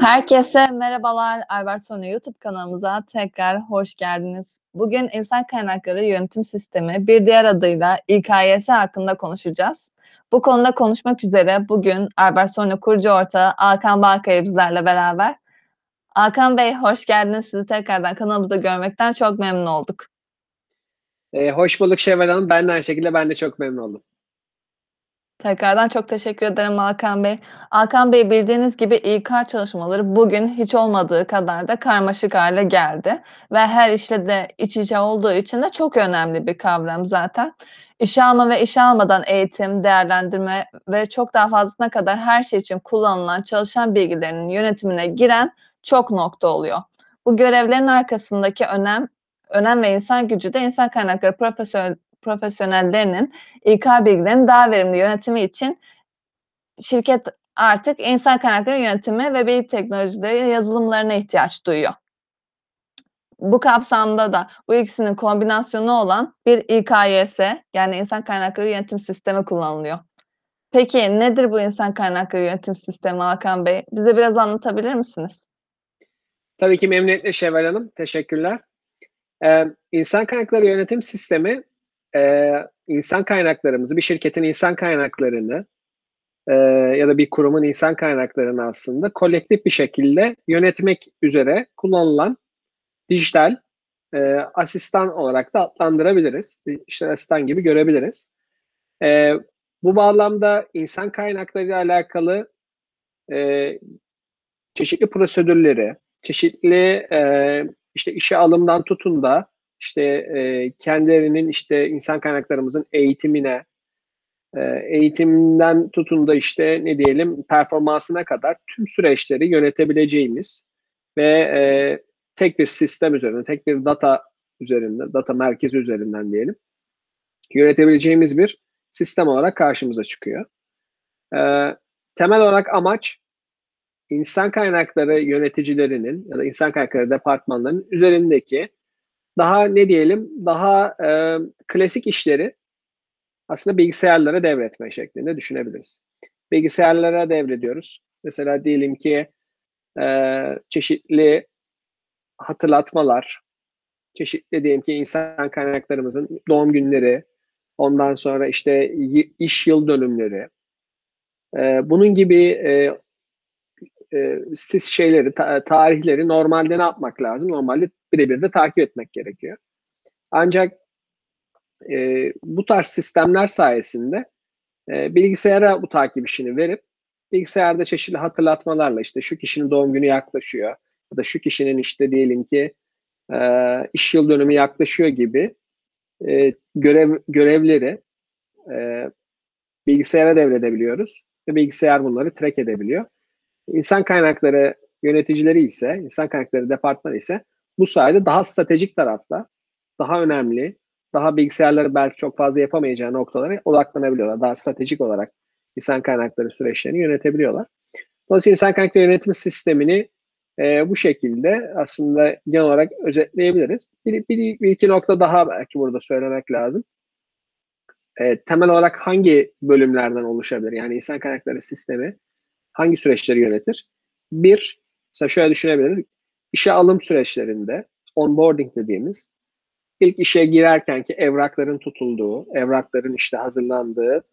Herkese merhabalar. Albert Sonu YouTube kanalımıza tekrar hoş geldiniz. Bugün insan kaynakları yönetim sistemi bir diğer adıyla İKYS hakkında konuşacağız. Bu konuda konuşmak üzere bugün Albert Sonu kurucu ortağı Hakan Balkaya bizlerle beraber. Hakan Bey hoş geldiniz. Sizi tekrardan kanalımızda görmekten çok memnun olduk. Ee, hoş bulduk Şevval Hanım. Ben de aynı şekilde ben de çok memnun oldum. Tekrardan çok teşekkür ederim Hakan Bey. Hakan Bey bildiğiniz gibi İK çalışmaları bugün hiç olmadığı kadar da karmaşık hale geldi. Ve her işle de iç içe olduğu için de çok önemli bir kavram zaten. İşe alma ve işe almadan eğitim, değerlendirme ve çok daha fazlasına kadar her şey için kullanılan çalışan bilgilerinin yönetimine giren çok nokta oluyor. Bu görevlerin arkasındaki önem önem ve insan gücü de insan kaynakları profesyonel profesyonellerinin İK bilgilerinin daha verimli yönetimi için şirket artık insan kaynakları yönetimi ve bilgi teknolojileri yazılımlarına ihtiyaç duyuyor. Bu kapsamda da bu ikisinin kombinasyonu olan bir İKYS yani insan kaynakları yönetim sistemi kullanılıyor. Peki nedir bu insan kaynakları yönetim sistemi Hakan Bey? Bize biraz anlatabilir misiniz? Tabii ki memnuniyetle Şevval Hanım. Teşekkürler. Ee, insan kaynakları yönetim sistemi e, insan kaynaklarımızı, bir şirketin insan kaynaklarını e, ya da bir kurumun insan kaynaklarını aslında kolektif bir şekilde yönetmek üzere kullanılan dijital e, asistan olarak da adlandırabiliriz. Dijital asistan gibi görebiliriz. E, bu bağlamda insan kaynakları ile alakalı e, çeşitli prosedürleri, çeşitli e, işte işe alımdan tutun da işte e, kendilerinin işte insan kaynaklarımızın eğitimine, e, eğitimden tutun da işte ne diyelim performansına kadar tüm süreçleri yönetebileceğimiz ve e, tek bir sistem üzerinden, tek bir data üzerinden, data merkezi üzerinden diyelim yönetebileceğimiz bir sistem olarak karşımıza çıkıyor. E, temel olarak amaç insan kaynakları yöneticilerinin ya da insan kaynakları departmanlarının üzerindeki daha ne diyelim daha e, klasik işleri aslında bilgisayarlara devretme şeklinde düşünebiliriz. Bilgisayarlara devrediyoruz. Mesela diyelim ki e, çeşitli hatırlatmalar, çeşitli diyelim ki insan kaynaklarımızın doğum günleri, ondan sonra işte iş yıl dönümleri, e, bunun gibi e, e, siz şeyleri, ta, tarihleri normalde ne yapmak lazım? Normalde birebir de takip etmek gerekiyor. Ancak e, bu tarz sistemler sayesinde e, bilgisayara bu takip işini verip bilgisayarda çeşitli hatırlatmalarla işte şu kişinin doğum günü yaklaşıyor ya da şu kişinin işte diyelim ki e, iş yıl dönümü yaklaşıyor gibi e, görev görevleri e, bilgisayara devredebiliyoruz ve bilgisayar bunları track edebiliyor. İnsan kaynakları yöneticileri ise, insan kaynakları departmanı ise bu sayede daha stratejik tarafta, daha önemli, daha bilgisayarları belki çok fazla yapamayacağı noktalara odaklanabiliyorlar. Daha stratejik olarak insan kaynakları süreçlerini yönetebiliyorlar. Dolayısıyla insan kaynakları yönetim sistemini e, bu şekilde aslında genel olarak özetleyebiliriz. Bir, bir, bir iki nokta daha belki burada söylemek lazım. E, temel olarak hangi bölümlerden oluşabilir? Yani insan kaynakları sistemi hangi süreçleri yönetir? Bir, mesela şöyle düşünebiliriz. İşe alım süreçlerinde onboarding dediğimiz ilk işe girerken ki evrakların tutulduğu, evrakların işte hazırlandığı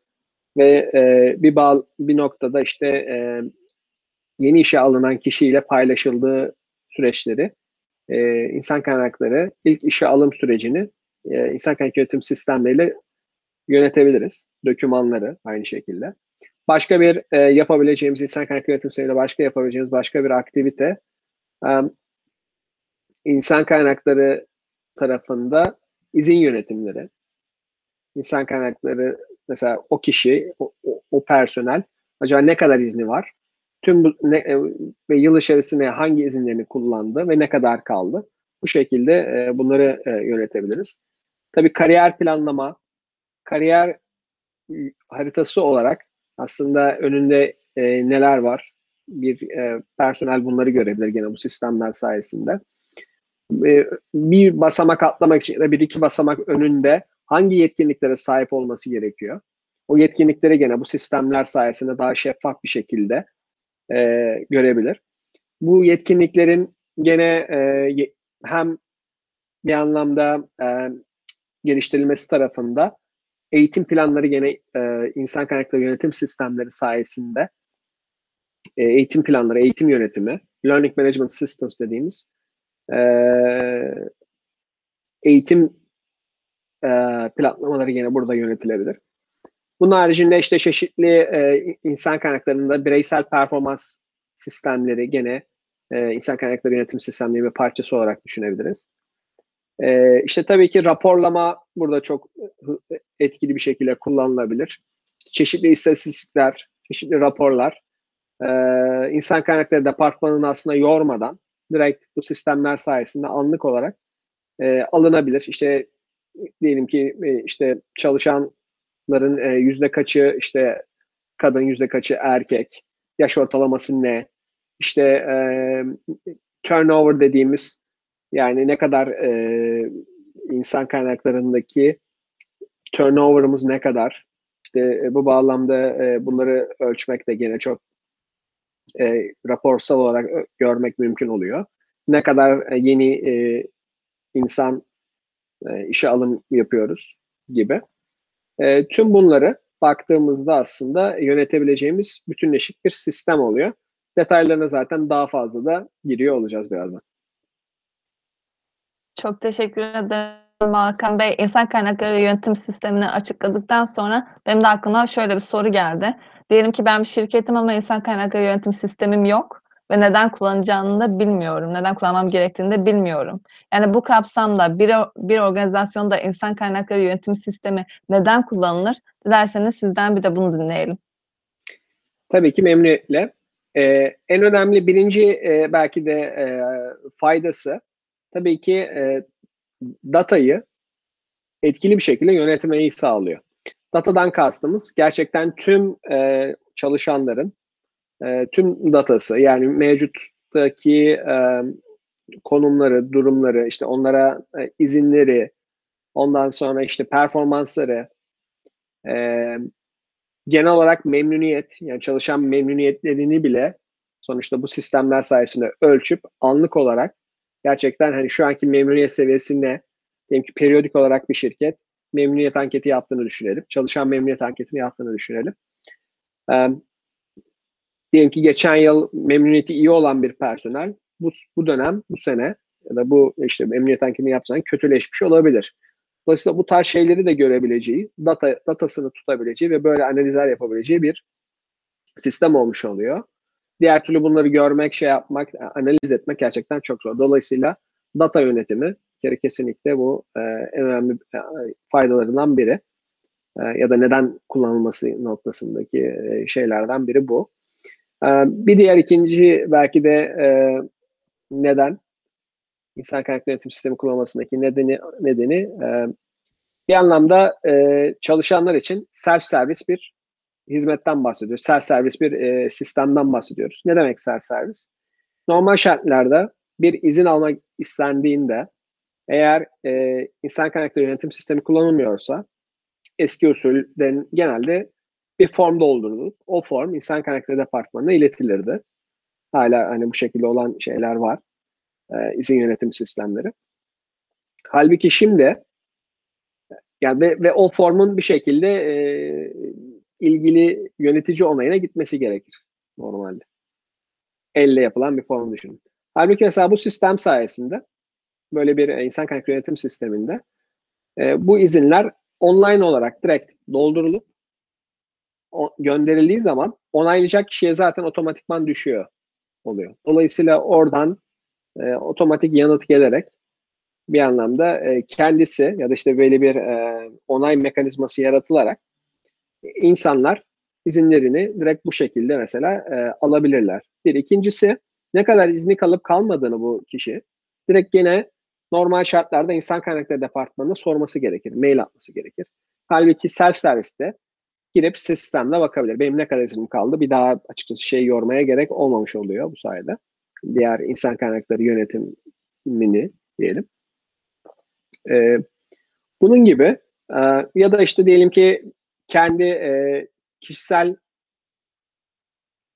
ve e, bir bağ, bir noktada işte e, yeni işe alınan kişiyle paylaşıldığı süreçleri e, insan kaynakları ilk işe alım sürecini e, insan kaynak yönetim sistemleriyle yönetebiliriz. Dokümanları aynı şekilde. Başka bir e, yapabileceğimiz insan kaynakları yönetim sistemiyle başka yapabileceğimiz başka bir aktivite e, insan kaynakları tarafında izin yönetimleri. İnsan kaynakları mesela o kişi, o, o, o personel acaba ne kadar izni var? Tüm bu ne, e, ve yıl içerisinde hangi izinlerini kullandı ve ne kadar kaldı? Bu şekilde e, bunları e, yönetebiliriz. Tabii kariyer planlama, kariyer haritası olarak aslında önünde e, neler var? Bir e, personel bunları görebilir gene bu sistemler sayesinde. E, bir basamak atlamak için ya da bir iki basamak önünde hangi yetkinliklere sahip olması gerekiyor? O yetkinlikleri gene bu sistemler sayesinde daha şeffaf bir şekilde e, görebilir. Bu yetkinliklerin gene e, hem bir anlamda e, geliştirilmesi tarafında eğitim planları gene e, insan kaynakları yönetim sistemleri sayesinde e, eğitim planları, eğitim yönetimi, learning management systems dediğimiz e, eğitim e, planlamaları yine burada yönetilebilir. Bunun haricinde işte çeşitli e, insan kaynaklarında bireysel performans sistemleri gene e, insan kaynakları yönetim sistemleri bir parçası olarak düşünebiliriz. E, işte tabii ki raporlama burada çok etkili bir şekilde kullanılabilir. Çeşitli istatistikler, çeşitli raporlar e, insan kaynakları departmanını aslında yormadan direkt bu sistemler sayesinde anlık olarak e, alınabilir. İşte diyelim ki e, işte çalışanların e, yüzde kaçı işte kadın yüzde kaçı erkek, yaş ortalaması ne, işte e, turnover dediğimiz yani ne kadar e, insan kaynaklarındaki turnover'ımız ne kadar işte e, bu bağlamda e, bunları ölçmek de gene çok e, raporsal olarak görmek mümkün oluyor. Ne kadar e, yeni e, insan e, işe alım yapıyoruz gibi. E, tüm bunları baktığımızda aslında yönetebileceğimiz bütünleşik bir sistem oluyor. Detaylarına zaten daha fazla da giriyor olacağız birazdan. Çok teşekkür ederim Hakan Bey. İnsan kaynakları yönetim sistemini açıkladıktan sonra benim de aklıma şöyle bir soru geldi. Diyelim ki ben bir şirketim ama insan kaynakları yönetim sistemim yok ve neden kullanacağını da bilmiyorum. Neden kullanmam gerektiğini de bilmiyorum. Yani bu kapsamda bir, bir organizasyonda insan kaynakları yönetim sistemi neden kullanılır? Dilerseniz sizden bir de bunu dinleyelim. Tabii ki memnuniyetle. Ee, en önemli birinci e, belki de e, faydası tabii ki e, datayı etkili bir şekilde yönetmeyi sağlıyor. Datadan kastımız gerçekten tüm e, çalışanların e, tüm datası yani mevcuttaki e, konumları, durumları, işte onlara e, izinleri, ondan sonra işte performansları, e, genel olarak memnuniyet, yani çalışan memnuniyetlerini bile sonuçta bu sistemler sayesinde ölçüp anlık olarak gerçekten hani şu anki memnuniyet seviyesinde diyelim ki periyodik olarak bir şirket memnuniyet anketi yaptığını düşünelim. Çalışan memnuniyet anketini yaptığını düşünelim. Ee, diyelim ki geçen yıl memnuniyeti iyi olan bir personel bu, bu dönem, bu sene ya da bu işte memnuniyet anketini yapsan kötüleşmiş olabilir. Dolayısıyla bu tarz şeyleri de görebileceği, data, datasını tutabileceği ve böyle analizler yapabileceği bir sistem olmuş oluyor. Diğer türlü bunları görmek, şey yapmak, analiz etmek gerçekten çok zor. Dolayısıyla data yönetimi kere kesinlikle bu e, en önemli e, faydalarından biri. E, ya da neden kullanılması noktasındaki e, şeylerden biri bu. E, bir diğer ikinci belki de e, neden insan kaynaklı yönetim sistemi kullanmasındaki nedeni nedeni e, bir anlamda e, çalışanlar için self servis bir hizmetten bahsediyoruz. Self servis bir e, sistemden bahsediyoruz. Ne demek self servis? Normal şartlarda bir izin almak istendiğinde eğer e, insan kaynakları yönetim sistemi kullanılmıyorsa eski usulden genelde bir form doldurulup o form insan kaynakları departmanına iletilirdi. Hala hani bu şekilde olan şeyler var. E, izin yönetim sistemleri. Halbuki şimdi yani ve, ve o formun bir şekilde e, ilgili yönetici onayına gitmesi gerekir normalde. Elle yapılan bir form düşünün. Halbuki mesela bu sistem sayesinde böyle bir insan kaynaklı yönetim sisteminde e, bu izinler online olarak direkt doldurulup o, gönderildiği zaman onaylayacak kişiye zaten otomatikman düşüyor oluyor. Dolayısıyla oradan e, otomatik yanıt gelerek bir anlamda e, kendisi ya da işte böyle bir e, onay mekanizması yaratılarak insanlar izinlerini direkt bu şekilde mesela e, alabilirler. Bir ikincisi ne kadar izni kalıp kalmadığını bu kişi direkt gene normal şartlarda insan kaynakları departmanına sorması gerekir, mail atması gerekir. Halbuki self serviste girip sistemde bakabilir. Benim ne kadar iznim kaldı bir daha açıkçası şey yormaya gerek olmamış oluyor bu sayede. Diğer insan kaynakları yönetimini diyelim. Ee, bunun gibi e, ya da işte diyelim ki kendi e, kişisel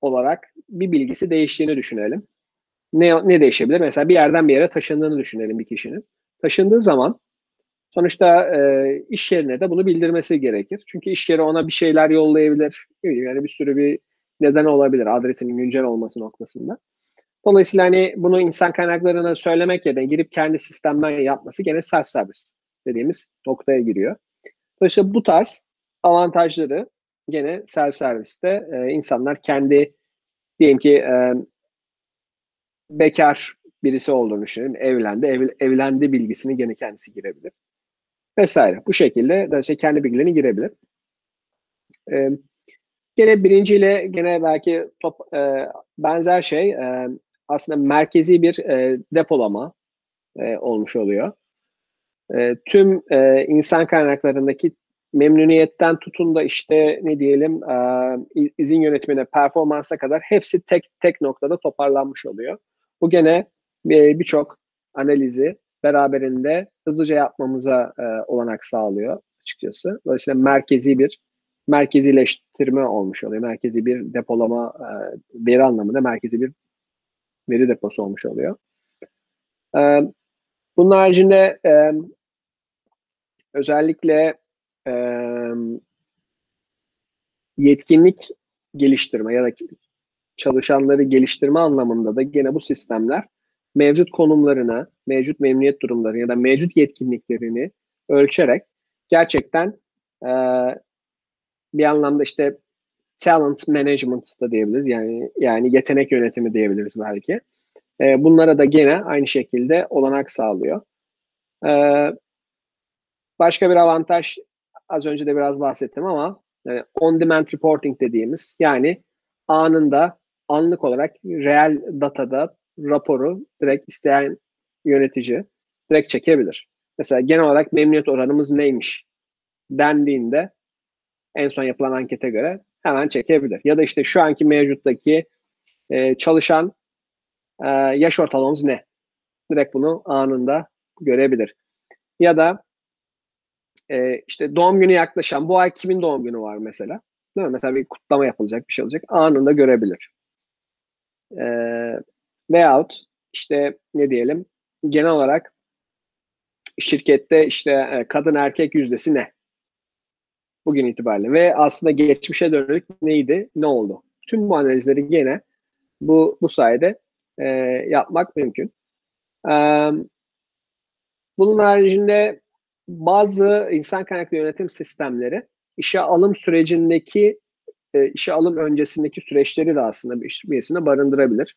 olarak bir bilgisi değiştiğini düşünelim. ne ne değişebilir? Mesela bir yerden bir yere taşındığını düşünelim bir kişinin. Taşındığı zaman sonuçta, eee, iş yerine de bunu bildirmesi gerekir. Çünkü iş yeri ona bir şeyler yollayabilir. Yani bir sürü bir neden olabilir adresinin güncel olması noktasında. Dolayısıyla, hani, bunu insan kaynaklarına söylemek yerine girip kendi sistemden yapması gene self-service dediğimiz noktaya giriyor. Dolayısıyla bu tarz avantajları gene self-service'te, eee, insanlar kendi diyelim ki, emm bekâr birisi olduğunu düşünelim, evlendi, ev evlendi bilgisini gene kendisi girebilir vs. Bu şekilde de işte kendi bilgilerini girebilir. Emm, gene 1'inci ile gene belki top eee, benzer şey, emm, aslında merkezi bir, eee, depolama, eee, olmuş oluyor. Eee, tüm, eee, insan kaynaklarındaki memnuniyetten tutun da, işte, ne diyelim, i izin yönetimine, performansa kadar hepsi tek tek noktada toparlanmış oluyor. Bu gene, eee, birçok analizi beraberinde hızlıca yapmamıza, eee, olanak sağlıyor açıkçası. Dolayısıyla merkezi bir merkezileştirme olmuş oluyor. Merkezi bir depolama, eee, veri anlamında merkezi bir veri deposu olmuş oluyor. Emm, bunun haricinde, emm özellikle, emm yetkinlik geliştirme ya da çalışanları geliştirme anlamında da gene bu sistemler mevcut konumlarına, mevcut memnuniyet durumları ya da mevcut yetkinliklerini ölçerek gerçekten, eee, bir anlamda, işte, talent management da diyebiliriz. Yani yani yetenek yönetimi diyebiliriz belki. Eee, bunlara da gene aynı şekilde olanak sağlıyor. Eee, başka bir avantaj, az önce de biraz bahsettim ama, eee, on demand reporting dediğimiz, yani anında, anlık olarak reel datada raporu direkt isteyen yönetici direkt çekebilir. Mesela genel olarak memnuniyet oranımız neymiş dendiğinde en son yapılan ankete göre hemen çekebilir. Ya da, işte, şu anki mevcuttaki, eee, çalışan, eee, yaş ortalamamız ne? Direkt bunu anında görebilir. Ya da eee, işte, doğum günü yaklaşan, bu ay kimin doğum günü var mesela, değil mi? Mesela bir kutlama yapılacak, bir şey olacak, anında görebilir. Eee, veyahut, işte, ne diyelim, genel olarak şirkette, işte, eee, kadın erkek yüzdesi ne? Bugün itibariyle ve aslında geçmişe dönük neydi, ne oldu? Tüm bu analizleri gene bu bu sayede, eee, yapmak mümkün. Emm bunun haricinde bazı insan kaynaklı yönetim sistemleri işe alım sürecindeki, eee, işe alım öncesindeki süreçleri de aslında büş bünyesinde barındırabilir.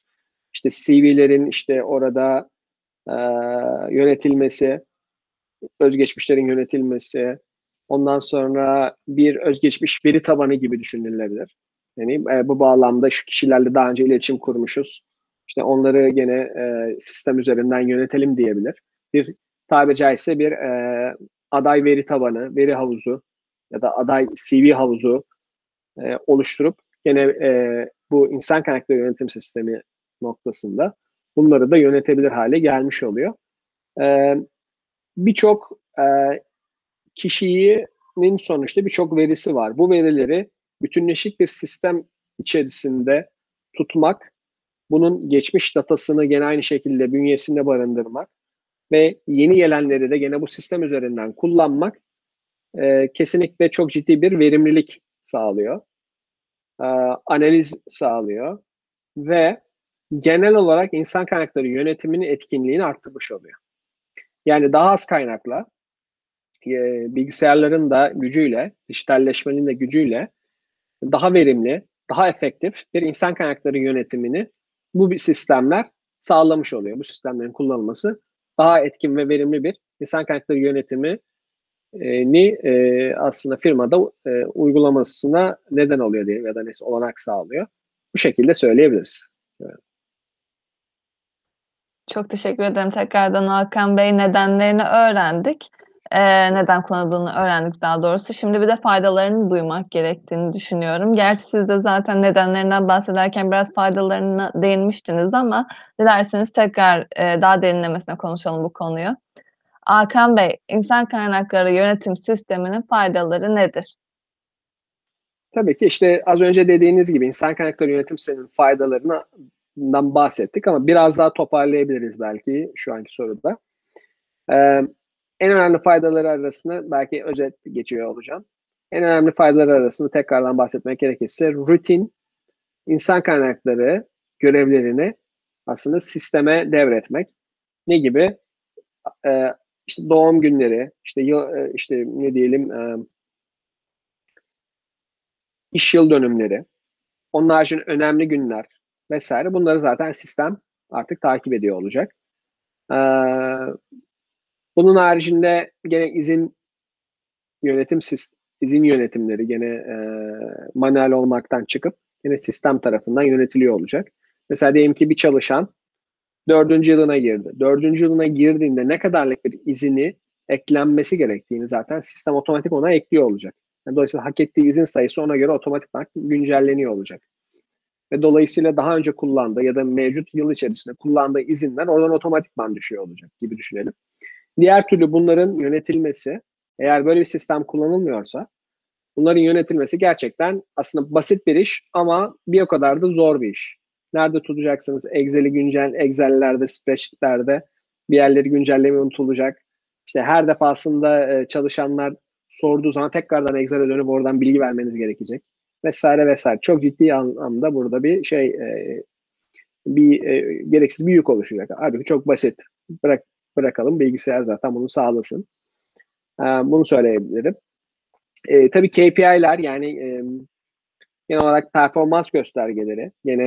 İşte, CV'lerin, işte, orada, eee, yönetilmesi, özgeçmişlerin yönetilmesi, ondan sonra bir özgeçmiş veri tabanı gibi düşünülebilir. Yani, eee, bu bağlamda şu kişilerle daha önce iletişim kurmuşuz, işte, onları gene, eee, sistem üzerinden yönetelim diyebilir. Bir tabiri caizse bir, eee, aday veri tabanı, veri havuzu ya da aday CV havuzu, eee, oluşturup gene, eee, bu insan kaynakları yönetim sistemi noktasında bunları da yönetebilir hâle gelmiş oluyor. Emm, birçok, eee, kişinin sonuçta birçok verisi var. Bu verileri bütünleşik bir sistem içerisinde tutmak, bunun geçmiş datasını gene aynı şekilde bünyesinde barındırmak ve yeni gelenleri de gene bu sistem üzerinden kullanmak, eee, kesinlikle çok ciddi bir verimlilik sağlıyor. Aaa, analiz sağlıyor ve genel olarak insan kaynakları yönetiminin etkinliğini arttırmış oluyor. Yani daha az kaynakla, eee, bilgisayarların da gücüyle, dijitalleşmenin de gücüyle daha verimli, daha efektif bir insan kaynakları yönetimini bu sistemler sağlamış oluyor. Bu sistemlerin kullanılması daha etkin ve verimli bir insan kaynakları yönetimi eee, ni, eee, aslında firmada, eee, uygulamasına neden oluyor diyelim ya da neyse olanak sağlıyor. Bu şekilde söyleyebiliriz. Evet. Çok teşekkür ederim tekrardan Hakan Bey. Nedenlerini öğrendik. Eee, neden kullanıldığını öğrendik daha doğrusu. Şimdi bir de faydalarını duymak gerektiğini düşünüyorum. Gerçi siz de zaten nedenlerinden bahsederken biraz faydalarına değinmiştiniz ama dilerseniz tekrar, eee, daha derinlemesine konuşalım bu konuyu. Hakan Bey, insan kaynakları yönetim sisteminin faydaları nedir? Tabii ki, işte, az önce dediğiniz gibi insan kaynakları yönetim sisteminin faydalarını bahsettik ama biraz daha toparlayabiliriz belki şu anki soruda. Ee, en önemli faydaları arasında belki özet geçiyor olacağım. En önemli faydaları arasında tekrardan bahsetmek gerekirse rutin insan kaynakları görevlerini aslında sisteme devretmek. Ne gibi? Ee, işte doğum günleri, işte yıl, işte ne diyelim e, iş yıl dönümleri, onun haricinde önemli günler vesaire bunları zaten sistem artık takip ediyor olacak. Ee, bunun haricinde gene izin yönetim izin yönetimleri gene e, manuel olmaktan çıkıp yine sistem tarafından yönetiliyor olacak. Mesela diyelim ki bir çalışan dördüncü yılına girdi. Dördüncü yılına girdiğinde ne kadarlık bir izini eklenmesi gerektiğini zaten sistem otomatik ona ekliyor olacak. Yani dolayısıyla hak ettiği izin sayısı ona göre otomatik güncelleniyor olacak. Ve dolayısıyla daha önce kullandığı ya da mevcut yıl içerisinde kullandığı izinler oradan otomatikman düşüyor olacak gibi düşünelim. Diğer türlü bunların yönetilmesi eğer böyle bir sistem kullanılmıyorsa bunların yönetilmesi gerçekten aslında basit bir iş ama bir o kadar da zor bir iş. Nerede tutacaksınız? Excel'i güncel, Excel'lerde, spreadsheet'lerde bir yerleri güncelleme unutulacak. İşte her defasında çalışanlar sorduğu zaman tekrardan Excel'e dönüp oradan bilgi vermeniz gerekecek. Vesaire vesaire. Çok ciddi anlamda burada bir şey e, bir e, gereksiz bir yük oluşacak. Halbuki çok basit. Bırak bırakalım bilgisayar zaten bunu sağlasın. E, bunu söyleyebilirim. E, tabii KPI'ler yani e, genel olarak performans göstergeleri yine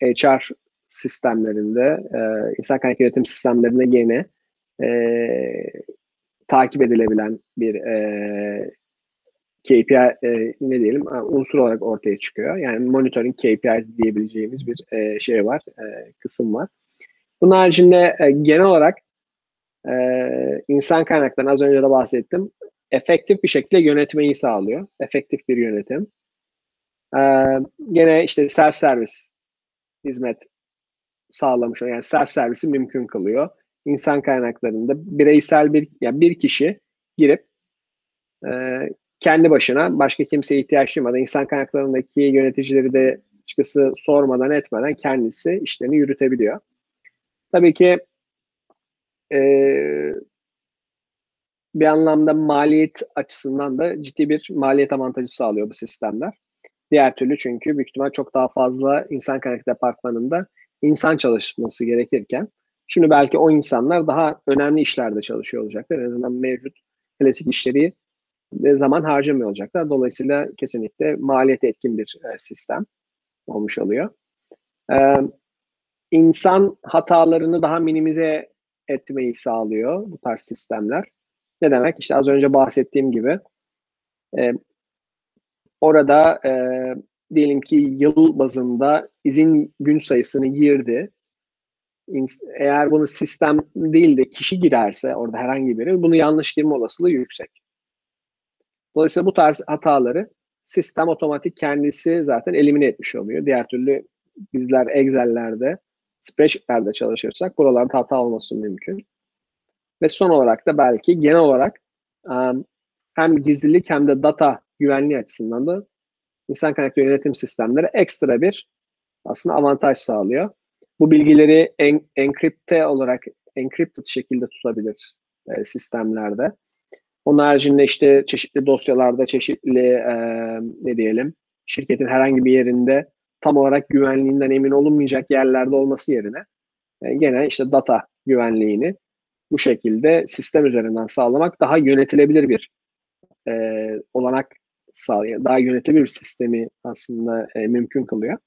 e, HR sistemlerinde, e, insan kaynak yönetim sistemlerinde gene e, takip edilebilen bir e, KPI e, ne diyelim unsur olarak ortaya çıkıyor. Yani monitoring KPIs diyebileceğimiz bir e, şey var, e, kısım var. Bunun haricinde e, genel olarak e, insan kaynaklarını az önce de bahsettim. Efektif bir şekilde yönetmeyi sağlıyor. Efektif bir yönetim. E, gene işte self service hizmet sağlamış. Yani self servisi mümkün kılıyor insan kaynaklarında bireysel bir yani bir kişi girip e, kendi başına başka kimseye ihtiyaç duymadan insan kaynaklarındaki yöneticileri de çıkısı sormadan etmeden kendisi işlerini yürütebiliyor. Tabii ki e, bir anlamda maliyet açısından da ciddi bir maliyet avantajı sağlıyor bu sistemler. Diğer türlü çünkü büyük ihtimal çok daha fazla insan kaynak departmanında insan çalışması gerekirken Şimdi belki o insanlar daha önemli işlerde çalışıyor olacaklar. En azından mevcut klasik işleri zaman harcamıyor olacaklar. Dolayısıyla kesinlikle maliyet etkin bir e, sistem olmuş oluyor. İnsan hatalarını daha minimize etmeyi sağlıyor bu tarz sistemler. Ne demek? İşte az önce bahsettiğim gibi e, orada e, diyelim ki yıl bazında izin gün sayısını girdi eğer bunu sistem değil de kişi girerse orada herhangi biri bunu yanlış girme olasılığı yüksek. Dolayısıyla bu tarz hataları sistem otomatik kendisi zaten elimine etmiş oluyor. Diğer türlü bizler Excel'lerde, spreadsheet'lerde çalışırsak buralarda hata olması mümkün. Ve son olarak da belki genel olarak hem gizlilik hem de data güvenliği açısından da insan kaynaklı yönetim sistemleri ekstra bir aslında avantaj sağlıyor bu bilgileri en, enkripte olarak encrypted şekilde tutabilir e, sistemlerde. Onun haricinde işte çeşitli dosyalarda, çeşitli e, ne diyelim, şirketin herhangi bir yerinde tam olarak güvenliğinden emin olunmayacak yerlerde olması yerine e, gene işte data güvenliğini bu şekilde sistem üzerinden sağlamak daha yönetilebilir bir e, olanak sağlıyor. Daha yönetilebilir bir sistemi aslında e, mümkün kılıyor.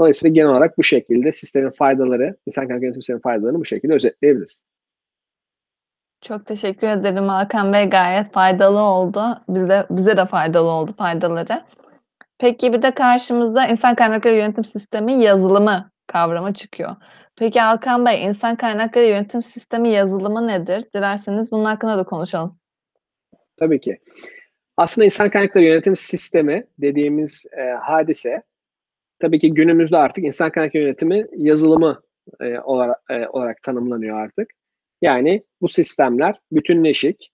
Dolayısıyla genel olarak bu şekilde sistemin faydaları, insan kaynak yönetim sisteminin faydalarını bu şekilde özetleyebiliriz. Çok teşekkür ederim Hakan Bey. Gayet faydalı oldu. Bize bize de faydalı oldu faydaları. Peki bir de karşımızda insan kaynakları yönetim sistemi yazılımı kavramı çıkıyor. Peki Hakan Bey, insan kaynakları yönetim sistemi yazılımı nedir? Dilerseniz bunun hakkında da konuşalım. Tabii ki. Aslında insan kaynakları yönetim sistemi dediğimiz e, hadise tabii ki günümüzde artık insan kaynak yönetimi yazılımı e, olarak, e, olarak tanımlanıyor artık. Yani bu sistemler bütünleşik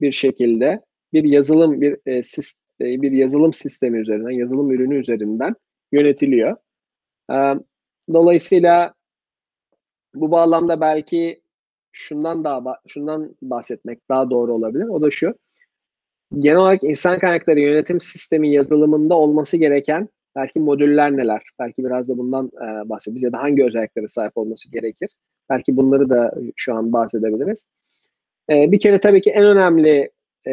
bir şekilde bir yazılım bir e, sist, bir yazılım sistemi üzerinden, yazılım ürünü üzerinden yönetiliyor. E, Dolayısıyla bu bağlamda belki şundan daha şundan bahsetmek daha doğru olabilir. O da şu. Genel olarak insan kaynakları yönetim sistemi yazılımında olması gereken belki modüller neler? Belki biraz da bundan e, bahsedeceğiz ya da hangi özelliklere sahip olması gerekir? Belki bunları da şu an bahsedebiliriz. E, bir kere tabii ki en önemli e,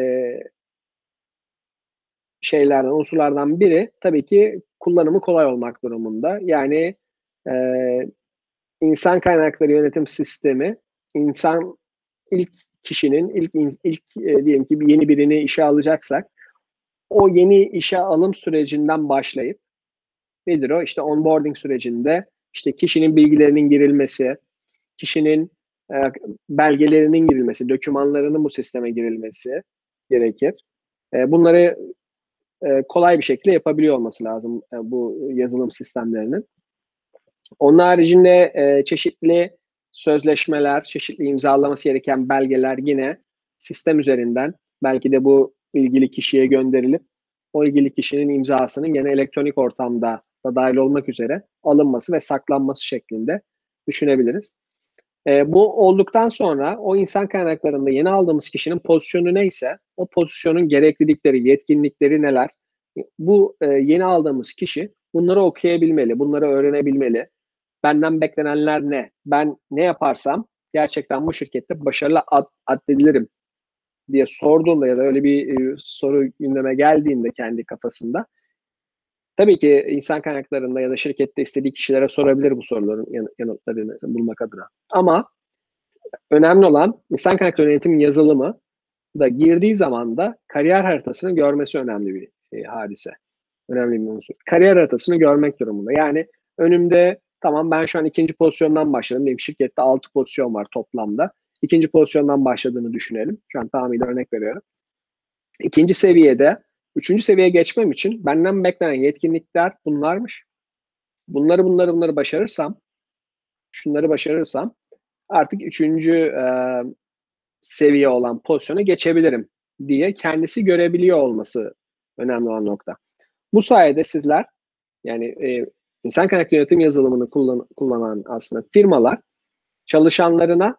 şeylerden, unsurlardan biri tabii ki kullanımı kolay olmak durumunda. Yani e, insan kaynakları yönetim sistemi insan ilk kişinin ilk ilk e, diyelim ki yeni birini işe alacaksak o yeni işe alım sürecinden başlayıp nedir o? İşte onboarding sürecinde işte kişinin bilgilerinin girilmesi, kişinin e, belgelerinin girilmesi, dokümanlarının bu sisteme girilmesi gerekir. E, bunları e, kolay bir şekilde yapabiliyor olması lazım e, bu yazılım sistemlerinin. Onun haricinde e, çeşitli sözleşmeler, çeşitli imzalaması gereken belgeler yine sistem üzerinden belki de bu ilgili kişiye gönderilip o ilgili kişinin imzasının yine elektronik ortamda da dahil olmak üzere alınması ve saklanması şeklinde düşünebiliriz. E, bu olduktan sonra o insan kaynaklarında yeni aldığımız kişinin pozisyonu neyse o pozisyonun gereklilikleri, yetkinlikleri neler? Bu e, yeni aldığımız kişi bunları okuyabilmeli, bunları öğrenebilmeli. Benden beklenenler ne? Ben ne yaparsam gerçekten bu şirkette başarılı ad, addedilirim diye sorduğunda ya da öyle bir e, soru gündeme geldiğinde kendi kafasında tabii ki insan kaynaklarında ya da şirkette istediği kişilere sorabilir bu soruların yanıtlarını bulmak adına. Ama önemli olan insan kaynakları yönetim yazılımı da girdiği zaman da kariyer haritasını görmesi önemli bir e, hadise. Önemli bir unsur. Kariyer haritasını görmek durumunda. Yani önümde tamam ben şu an ikinci pozisyondan başladım. Benim şirkette altı pozisyon var toplamda. İkinci pozisyondan başladığını düşünelim. Şu an tamamıyla örnek veriyorum. İkinci seviyede, üçüncü seviyeye geçmem için benden beklenen yetkinlikler bunlarmış. Bunları bunları bunları başarırsam, şunları başarırsam artık üçüncü e, seviye olan pozisyona geçebilirim diye kendisi görebiliyor olması önemli olan nokta. Bu sayede sizler yani e, insan kaynaklı yönetim yazılımını kullan, kullanan aslında firmalar çalışanlarına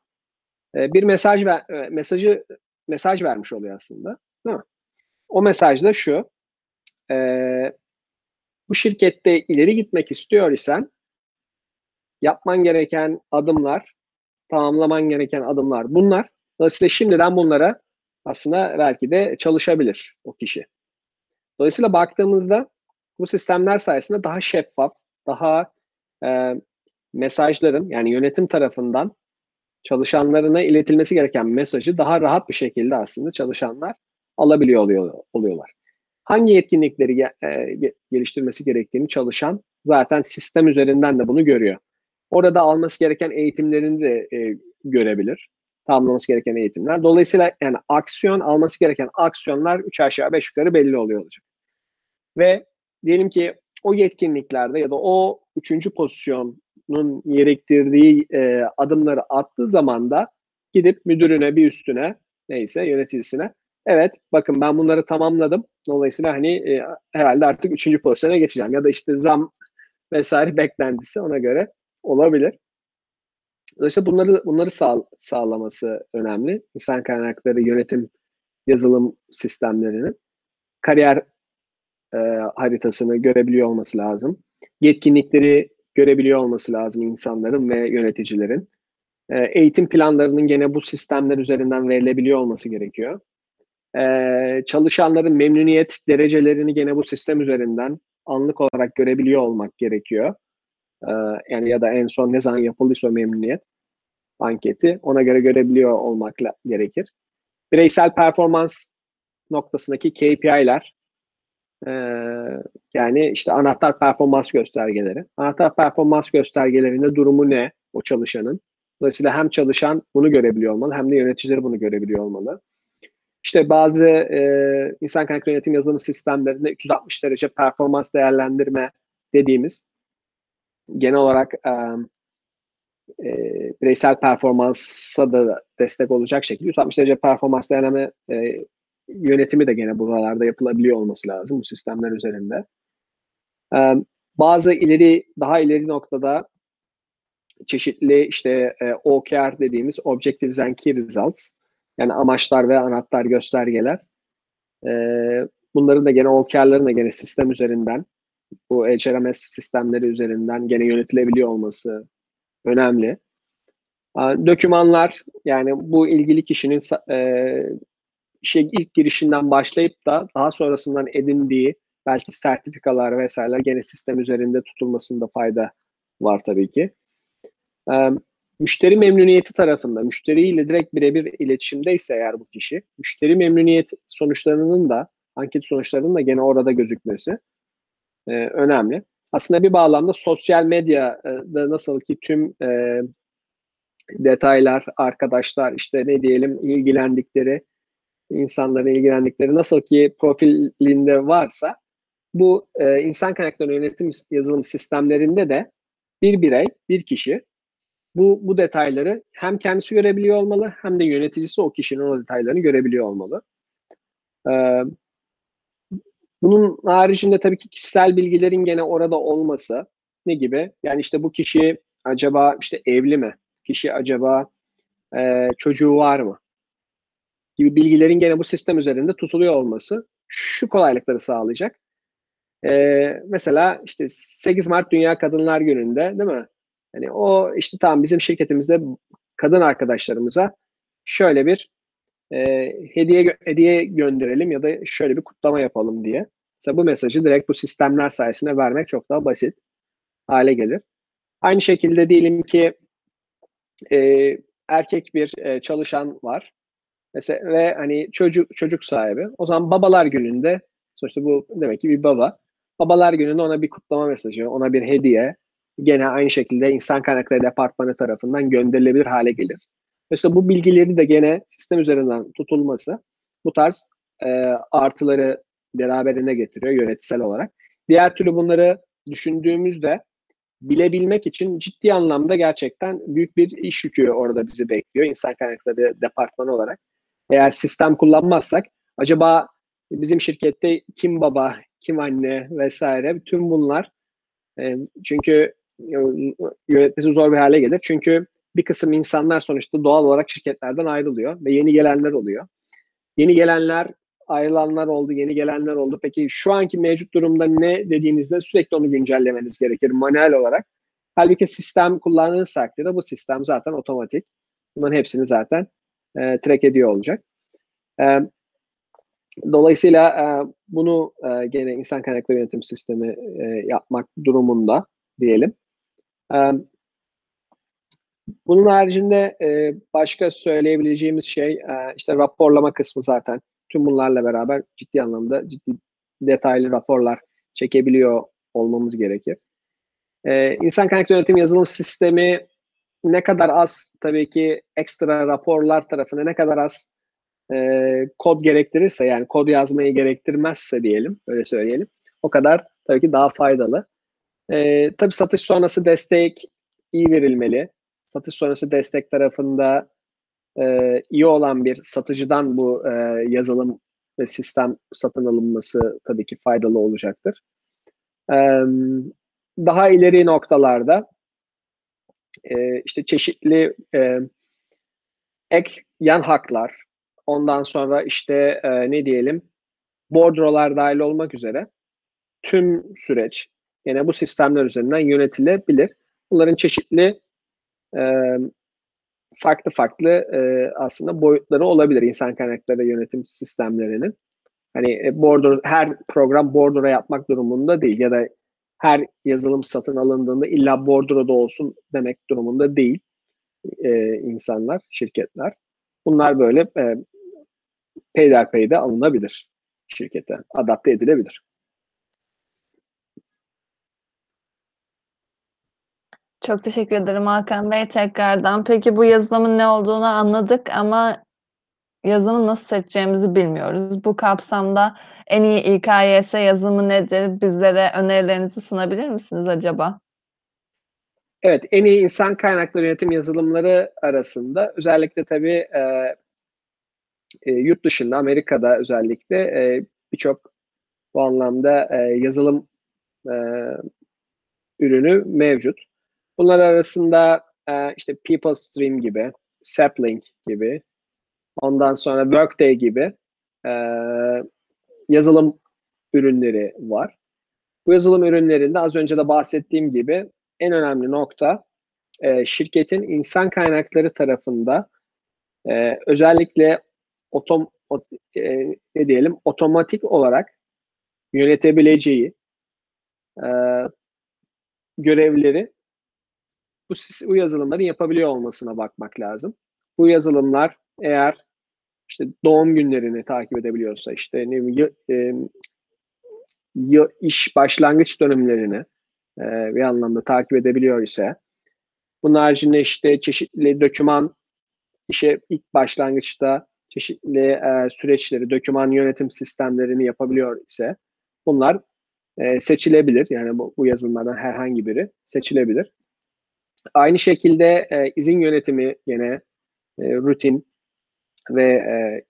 e, bir mesaj ver, e, mesajı mesaj vermiş oluyor aslında. Değil mi? O mesaj da şu. E, bu şirkette ileri gitmek istiyor isen yapman gereken adımlar, tamamlaman gereken adımlar bunlar. Dolayısıyla şimdiden bunlara aslında belki de çalışabilir o kişi. Dolayısıyla baktığımızda bu sistemler sayesinde daha şeffaf, daha e, mesajların yani yönetim tarafından çalışanlarına iletilmesi gereken mesajı daha rahat bir şekilde aslında çalışanlar alabiliyor oluyor, oluyorlar. Hangi yetkinlikleri e, geliştirmesi gerektiğini çalışan zaten sistem üzerinden de bunu görüyor. Orada alması gereken eğitimlerini de e, görebilir. Tamamlaması gereken eğitimler. Dolayısıyla yani aksiyon alması gereken aksiyonlar 3 aşağı 5 yukarı belli oluyor olacak. Ve diyelim ki o yetkinliklerde ya da o üçüncü pozisyonun gerektirdiği e, adımları attığı zaman da gidip müdürüne bir üstüne neyse yöneticisine evet bakın ben bunları tamamladım. Dolayısıyla hani e, herhalde artık üçüncü pozisyona geçeceğim ya da işte zam vesaire beklentisi ona göre olabilir. Dolayısıyla bunları bunları sağ, sağlaması önemli. İnsan kaynakları yönetim yazılım sistemlerinin kariyer e, haritasını görebiliyor olması lazım. Yetkinlikleri görebiliyor olması lazım insanların ve yöneticilerin. E, eğitim planlarının gene bu sistemler üzerinden verilebiliyor olması gerekiyor. E, çalışanların memnuniyet derecelerini gene bu sistem üzerinden anlık olarak görebiliyor olmak gerekiyor. E, yani ya da en son ne zaman yapıldıysa memnuniyet anketi ona göre görebiliyor olmak gerekir. Bireysel performans noktasındaki KPI'ler ee, yani işte anahtar performans göstergeleri. Anahtar performans göstergelerinde durumu ne o çalışanın? Dolayısıyla hem çalışan bunu görebiliyor olmalı hem de yöneticileri bunu görebiliyor olmalı. İşte bazı e, insan kaynaklı yönetim yazılım sistemlerinde 360 derece performans değerlendirme dediğimiz genel olarak e, e, bireysel performansa da destek olacak şekilde 360 derece performans değerleme e, yönetimi de gene buralarda yapılabiliyor olması lazım bu sistemler üzerinde. Ee, bazı ileri daha ileri noktada çeşitli işte e, OKR dediğimiz Objectives and Key Results yani amaçlar ve anahtar göstergeler. E, bunların da gene OKR'ların da gene sistem üzerinden bu HRMS sistemleri üzerinden gene yönetilebiliyor olması önemli. Dokümanlar yani bu ilgili kişinin e, şey ilk girişinden başlayıp da daha sonrasından edindiği belki sertifikalar vesaireler gene sistem üzerinde tutulmasında fayda var tabii ki. Müşteri memnuniyeti tarafında, müşteriyle direkt birebir iletişimdeyse eğer bu kişi, müşteri memnuniyet sonuçlarının da, anket sonuçlarının da gene orada gözükmesi e, önemli. Aslında bir bağlamda sosyal medyada nasıl ki tüm e, detaylar, arkadaşlar, işte ne diyelim ilgilendikleri, insanların ilgilendikleri nasıl ki profilinde varsa bu e, insan kaynakları yönetim yazılım sistemlerinde de bir birey, bir kişi bu, bu detayları hem kendisi görebiliyor olmalı hem de yöneticisi o kişinin o detaylarını görebiliyor olmalı. Ee, bunun haricinde tabii ki kişisel bilgilerin gene orada olması ne gibi? Yani işte bu kişi acaba işte evli mi? Kişi acaba e, çocuğu var mı? Gibi bilgilerin gene bu sistem üzerinde tutuluyor olması şu kolaylıkları sağlayacak. Ee, mesela işte 8 Mart Dünya Kadınlar Günü'nde değil mi? Hani o işte tamam bizim şirketimizde kadın arkadaşlarımıza şöyle bir e, hediye hediye gönderelim ya da şöyle bir kutlama yapalım diye. Mesela bu mesajı direkt bu sistemler sayesinde vermek çok daha basit hale gelir. Aynı şekilde diyelim ki e, erkek bir e, çalışan var. Mesela ve hani çocuk çocuk sahibi. O zaman babalar gününde sonuçta bu demek ki bir baba. Babalar gününde ona bir kutlama mesajı, ona bir hediye gene aynı şekilde insan kaynakları departmanı tarafından gönderilebilir hale gelir. Mesela bu bilgileri de gene sistem üzerinden tutulması bu tarz e, artıları beraberine getiriyor yönetsel olarak. Diğer türlü bunları düşündüğümüzde bilebilmek için ciddi anlamda gerçekten büyük bir iş yükü orada bizi bekliyor insan kaynakları departmanı olarak. Eğer sistem kullanmazsak acaba bizim şirkette kim baba, kim anne vesaire bütün bunlar e, çünkü yönetmesi zor bir hale gelir. Çünkü bir kısım insanlar sonuçta doğal olarak şirketlerden ayrılıyor ve yeni gelenler oluyor. Yeni gelenler ayrılanlar oldu, yeni gelenler oldu. Peki şu anki mevcut durumda ne dediğinizde sürekli onu güncellemeniz gerekir manuel olarak. Halbuki sistem kullandığınız takdirde bu sistem zaten otomatik. Bunların hepsini zaten e, track ediyor olacak. E, dolayısıyla e, bunu e, gene insan kaynakları yönetim sistemi e, yapmak durumunda diyelim. Bunun haricinde başka söyleyebileceğimiz şey işte raporlama kısmı zaten. Tüm bunlarla beraber ciddi anlamda ciddi detaylı raporlar çekebiliyor olmamız gerekir. İnsan kaynaklı yönetim yazılım sistemi ne kadar az tabii ki ekstra raporlar tarafına ne kadar az e, kod gerektirirse yani kod yazmayı gerektirmezse diyelim öyle söyleyelim o kadar tabii ki daha faydalı. E, tabii satış sonrası destek iyi verilmeli. Satış sonrası destek tarafında e, iyi olan bir satıcıdan bu e, yazılım ve sistem satın alınması tabii ki faydalı olacaktır. E, daha ileri noktalarda e, işte çeşitli e, ek yan haklar, ondan sonra işte e, ne diyelim bordrolar dahil olmak üzere tüm süreç yine bu sistemler üzerinden yönetilebilir. Bunların çeşitli e, farklı farklı e, aslında boyutları olabilir insan kaynakları yönetim sistemlerinin. Hani e, border, her program bordura yapmak durumunda değil ya da her yazılım satın alındığında illa bordroda olsun demek durumunda değil e, insanlar, şirketler. Bunlar böyle e, peyderpeyde alınabilir şirkete, adapte edilebilir. Çok teşekkür ederim Hakan Bey tekrardan. Peki bu yazılımın ne olduğunu anladık ama yazılımı nasıl seçeceğimizi bilmiyoruz. Bu kapsamda en iyi İKYS yazılımı nedir? Bizlere önerilerinizi sunabilir misiniz acaba? Evet, en iyi insan kaynakları yönetim yazılımları arasında özellikle tabii e, e, yurt dışında, Amerika'da özellikle e, birçok bu anlamda e, yazılım e, ürünü mevcut. Bunlar arasında e, işte PeopleStream gibi, Sapling gibi, ondan sonra Workday gibi e, yazılım ürünleri var. Bu yazılım ürünlerinde az önce de bahsettiğim gibi en önemli nokta e, şirketin insan kaynakları tarafında e, özellikle otom, ot, e, ne diyelim otomatik olarak yönetebileceği e, görevleri bu, bu yazılımların yapabiliyor olmasına bakmak lazım. Bu yazılımlar eğer işte doğum günlerini takip edebiliyorsa işte ne bileyim, e, iş başlangıç dönemlerini e, bir anlamda takip edebiliyor ise bunun haricinde işte çeşitli doküman işe ilk başlangıçta çeşitli e, süreçleri, doküman yönetim sistemlerini yapabiliyor ise bunlar e, seçilebilir. Yani bu, bu yazılımlardan herhangi biri seçilebilir. Aynı şekilde e, izin yönetimi yine e, rutin ve e,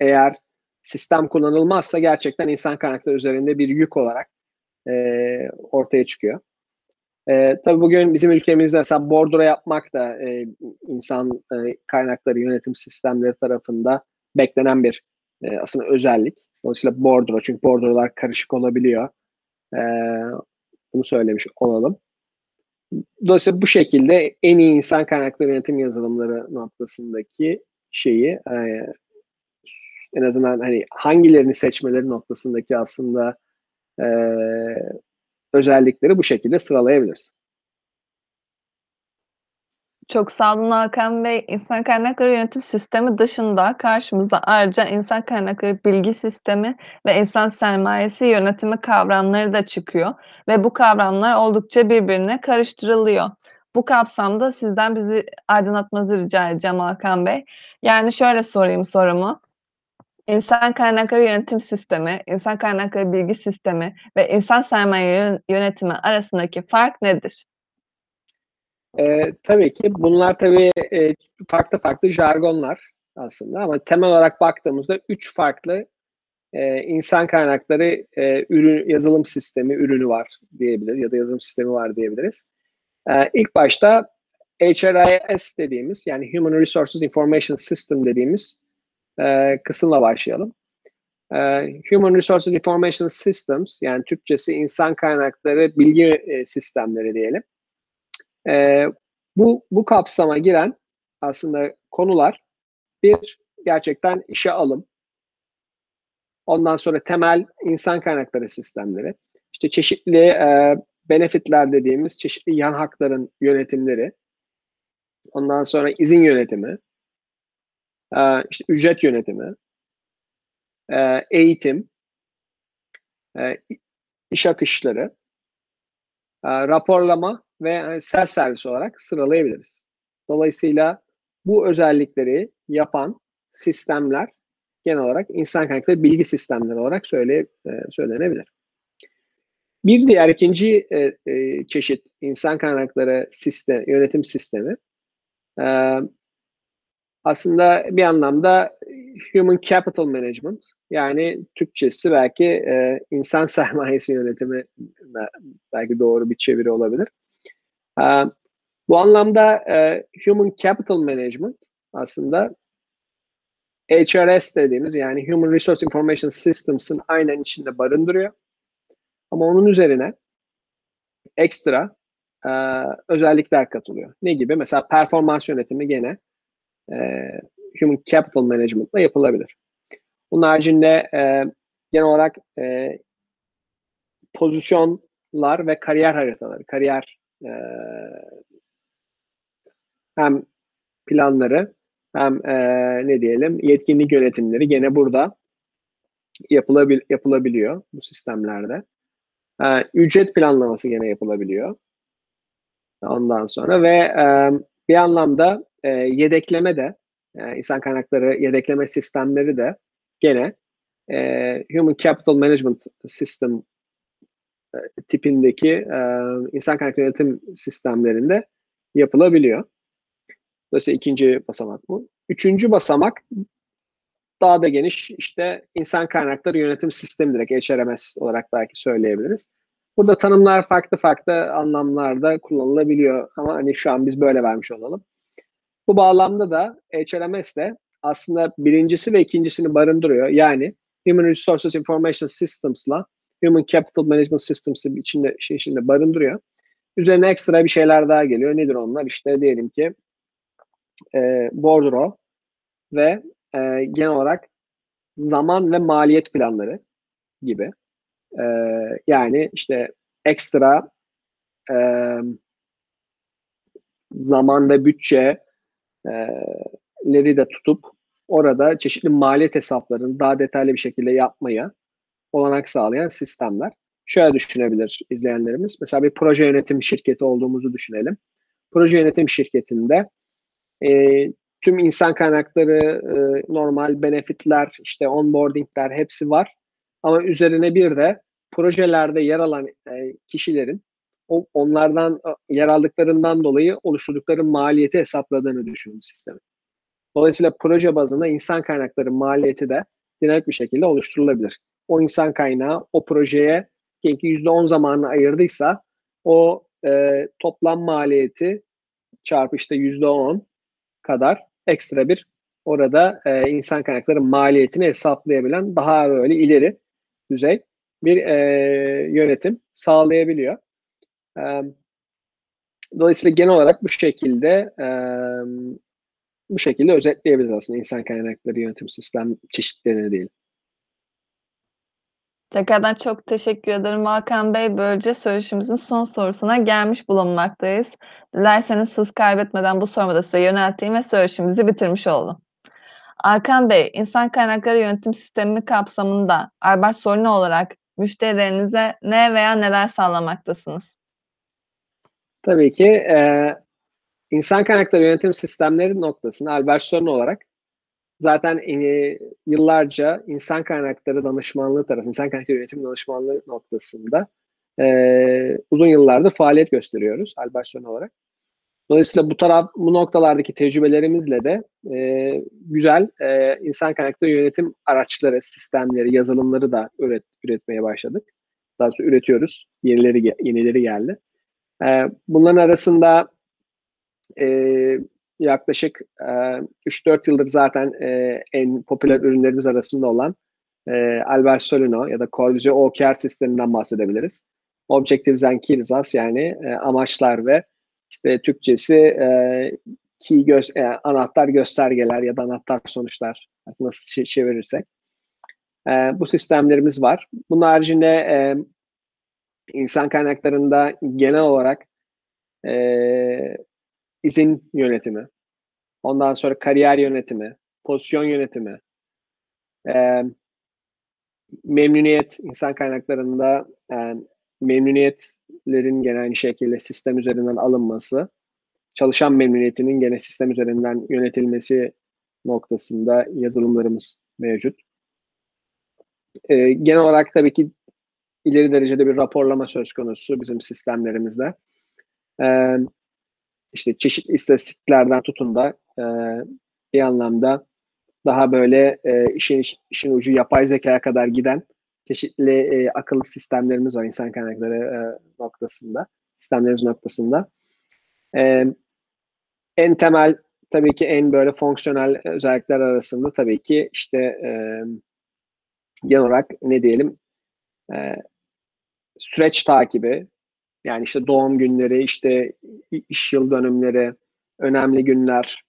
eğer sistem kullanılmazsa gerçekten insan kaynakları üzerinde bir yük olarak e, ortaya çıkıyor. E, tabii bugün bizim ülkemizde mesela bordro yapmak da e, insan e, kaynakları yönetim sistemleri tarafında beklenen bir e, aslında özellik. Dolayısıyla bordro çünkü bordrolar karışık olabiliyor. E, bunu söylemiş olalım. Dolayısıyla bu şekilde en iyi insan kaynakları yönetim yazılımları noktasındaki şeyi e, en azından hani hangilerini seçmeleri noktasındaki aslında e, özellikleri bu şekilde sıralayabiliriz. Çok sağ olun Hakan Bey. İnsan kaynakları yönetim sistemi dışında karşımıza ayrıca insan kaynakları bilgi sistemi ve insan sermayesi yönetimi kavramları da çıkıyor ve bu kavramlar oldukça birbirine karıştırılıyor. Bu kapsamda sizden bizi aydınlatmanızı rica edeceğim Hakan Bey. Yani şöyle sorayım sorumu. İnsan kaynakları yönetim sistemi, insan kaynakları bilgi sistemi ve insan sermaye yönetimi arasındaki fark nedir? E, tabii ki bunlar tabii e, farklı farklı jargonlar aslında ama temel olarak baktığımızda üç farklı e, insan kaynakları e, ürün yazılım sistemi ürünü var diyebiliriz ya da yazılım sistemi var diyebiliriz. E, ilk başta HRIS dediğimiz yani Human Resources Information System dediğimiz e, kısımla başlayalım. E, Human Resources Information Systems yani Türkçesi insan kaynakları bilgi e, sistemleri diyelim. E, bu, bu kapsama giren aslında konular bir gerçekten işe alım, ondan sonra temel insan kaynakları sistemleri, işte çeşitli e, benefitler dediğimiz çeşitli yan hakların yönetimleri, ondan sonra izin yönetimi, e, işte ücret yönetimi, e, eğitim, e, iş akışları, e, raporlama ve self servis olarak sıralayabiliriz. Dolayısıyla bu özellikleri yapan sistemler genel olarak insan kaynakları bilgi sistemleri olarak söyle, e, söylenebilir. Bir diğer ikinci e, e, çeşit insan kaynakları sistem, yönetim sistemi e, aslında bir anlamda human capital management yani Türkçesi belki e, insan sermayesi yönetimi belki doğru bir çeviri olabilir. E, bu anlamda e, human capital management aslında HRS dediğimiz yani Human Resource Information Systems'ın aynen içinde barındırıyor. Ama onun üzerine ekstra e, özellikler katılıyor. Ne gibi? Mesela performans yönetimi gene e, Human Capital Management ile yapılabilir. Bunun haricinde e, genel olarak e, pozisyonlar ve kariyer haritaları, kariyer e, hem planları hem e, ne diyelim yetkinlik yönetimleri gene burada yapılabil, yapılabiliyor bu sistemlerde. E, ücret planlaması gene yapılabiliyor. Ondan sonra ve e, bir anlamda e, yedekleme de e, insan kaynakları yedekleme sistemleri de gene e, Human Capital Management System tipindeki e, insan kaynakları yönetim sistemlerinde yapılabiliyor. Dolayısıyla ikinci basamak bu. Üçüncü basamak daha da geniş işte insan kaynakları yönetim sistemi direkt HRMS olarak belki söyleyebiliriz. Burada tanımlar farklı farklı anlamlarda kullanılabiliyor ama hani şu an biz böyle vermiş olalım. Bu bağlamda da HRMS de aslında birincisi ve ikincisini barındırıyor. Yani Human Resources Information Systems'la Human Capital Management Systems'ı içinde, şey içinde barındırıyor. Üzerine ekstra bir şeyler daha geliyor. Nedir onlar? İşte diyelim ki e, bordro ve e, genel olarak zaman ve maliyet planları gibi. E, yani işte ekstra e, zaman ve bütçeleri de tutup orada çeşitli maliyet hesaplarını daha detaylı bir şekilde yapmaya olanak sağlayan sistemler. Şöyle düşünebilir izleyenlerimiz. Mesela bir proje yönetim şirketi olduğumuzu düşünelim. Proje yönetim şirketinde e, tüm insan kaynakları, e, normal benefitler, işte onboardingler hepsi var. Ama üzerine bir de projelerde yer alan e, kişilerin o, onlardan e, yer aldıklarından dolayı oluşturdukları maliyeti hesapladığını düşünün sistemi. Dolayısıyla proje bazında insan kaynakları maliyeti de dinamik bir şekilde oluşturulabilir. O insan kaynağı o projeye ki %10 zamanını ayırdıysa o e, toplam maliyeti çarpı işte %10 kadar ekstra bir orada e, insan kaynakları maliyetini hesaplayabilen daha böyle ileri düzey bir e, yönetim sağlayabiliyor. E, dolayısıyla genel olarak bu şekilde e, bu şekilde özetleyebiliriz aslında insan kaynakları yönetim sistem çeşitlerini değil. Tekrardan çok teşekkür ederim Hakan Bey. Böylece söyleşimizin son sorusuna gelmiş bulunmaktayız. Dilerseniz hız kaybetmeden bu sorumu da size yönelteyim ve söyleşimizi bitirmiş olalım. Hakan Bey, insan kaynakları yönetim sistemi kapsamında Albert Solino olarak müşterilerinize ne veya neler sağlamaktasınız? Tabii ki e, insan kaynakları yönetim sistemleri noktasında Albert Solino olarak zaten e, yıllarca insan kaynakları danışmanlığı tarafı, insan kaynakları yönetim danışmanlığı noktasında e, uzun yıllardır faaliyet gösteriyoruz Alberson olarak. Dolayısıyla bu taraf, bu noktalardaki tecrübelerimizle de e, güzel e, insan kaynakları yönetim araçları, sistemleri, yazılımları da üret, üretmeye başladık. Daha sonra üretiyoruz. Yenileri yenileri geldi. E, bunların arasında e, yaklaşık e, 3-4 yıldır zaten e, en popüler ürünlerimiz arasında olan e, Albert Solino ya da Corvusio OKR sisteminden bahsedebiliriz. Objectives and Key Results yani e, amaçlar ve işte Türkçesi e, key göz, e, anahtar göstergeler ya da anahtar sonuçlar nasıl çevirirsek. E, bu sistemlerimiz var. Bunun haricinde e, insan kaynaklarında genel olarak e, izin yönetimi, ondan sonra kariyer yönetimi, pozisyon yönetimi, e, memnuniyet, insan kaynaklarında e, memnuniyetlerin gene aynı şekilde sistem üzerinden alınması, çalışan memnuniyetinin gene sistem üzerinden yönetilmesi noktasında yazılımlarımız mevcut. E, genel olarak tabii ki ileri derecede bir raporlama söz konusu bizim sistemlerimizde. E, işte çeşitli istatistiklerden tutun da e, bir anlamda daha böyle e, işin işin ucu yapay zekaya kadar giden çeşitli e, akıllı sistemlerimiz var insan kaynakları e, noktasında, sistemlerimiz noktasında. E, en temel tabii ki en böyle fonksiyonel özellikler arasında tabii ki işte e, genel olarak ne diyelim e, süreç takibi, yani işte doğum günleri, işte iş yıl dönümleri, önemli günler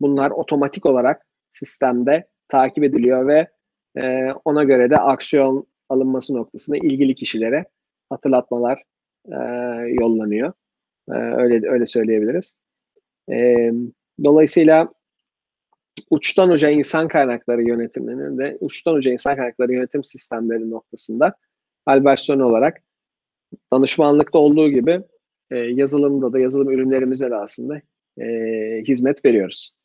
bunlar otomatik olarak sistemde takip ediliyor ve e, ona göre de aksiyon alınması noktasında ilgili kişilere hatırlatmalar e, yollanıyor. E, öyle öyle söyleyebiliriz. E, dolayısıyla uçtan uca insan kaynakları yönetiminin de uçtan uca insan kaynakları yönetim sistemleri noktasında Alberson olarak danışmanlıkta olduğu gibi e, yazılımda da yazılım ürünlerimize de aslında e, hizmet veriyoruz.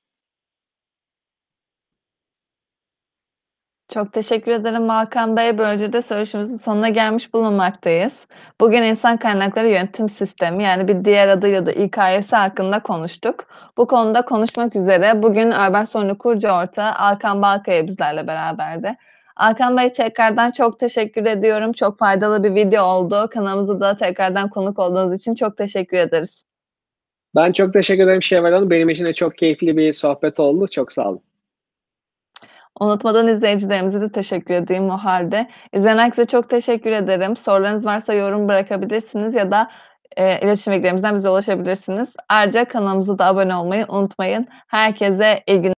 Çok teşekkür ederim Hakan Bey. Böylece de söyleşimizin sonuna gelmiş bulunmaktayız. Bugün insan kaynakları yönetim sistemi yani bir diğer adıyla da İKS hakkında konuştuk. Bu konuda konuşmak üzere bugün Urban Sorunu kurucu ortağı Alkan Balkaya bizlerle beraberdi. Hakan Bey, tekrardan çok teşekkür ediyorum. Çok faydalı bir video oldu. Kanalımıza da tekrardan konuk olduğunuz için çok teşekkür ederiz. Ben çok teşekkür ederim Şevval Hanım. Benim için de çok keyifli bir sohbet oldu. Çok sağ olun. Unutmadan izleyicilerimize de teşekkür edeyim o hâlde. İzleyen herkese çok teşekkür ederim. Sorularınız varsa yorum bırakabilirsiniz ya da, eee, iletişim bilgilerimizden bize ulaşabilirsiniz. Ayrıca kanalımıza da abone olmayı unutmayın. Herkese iyi gün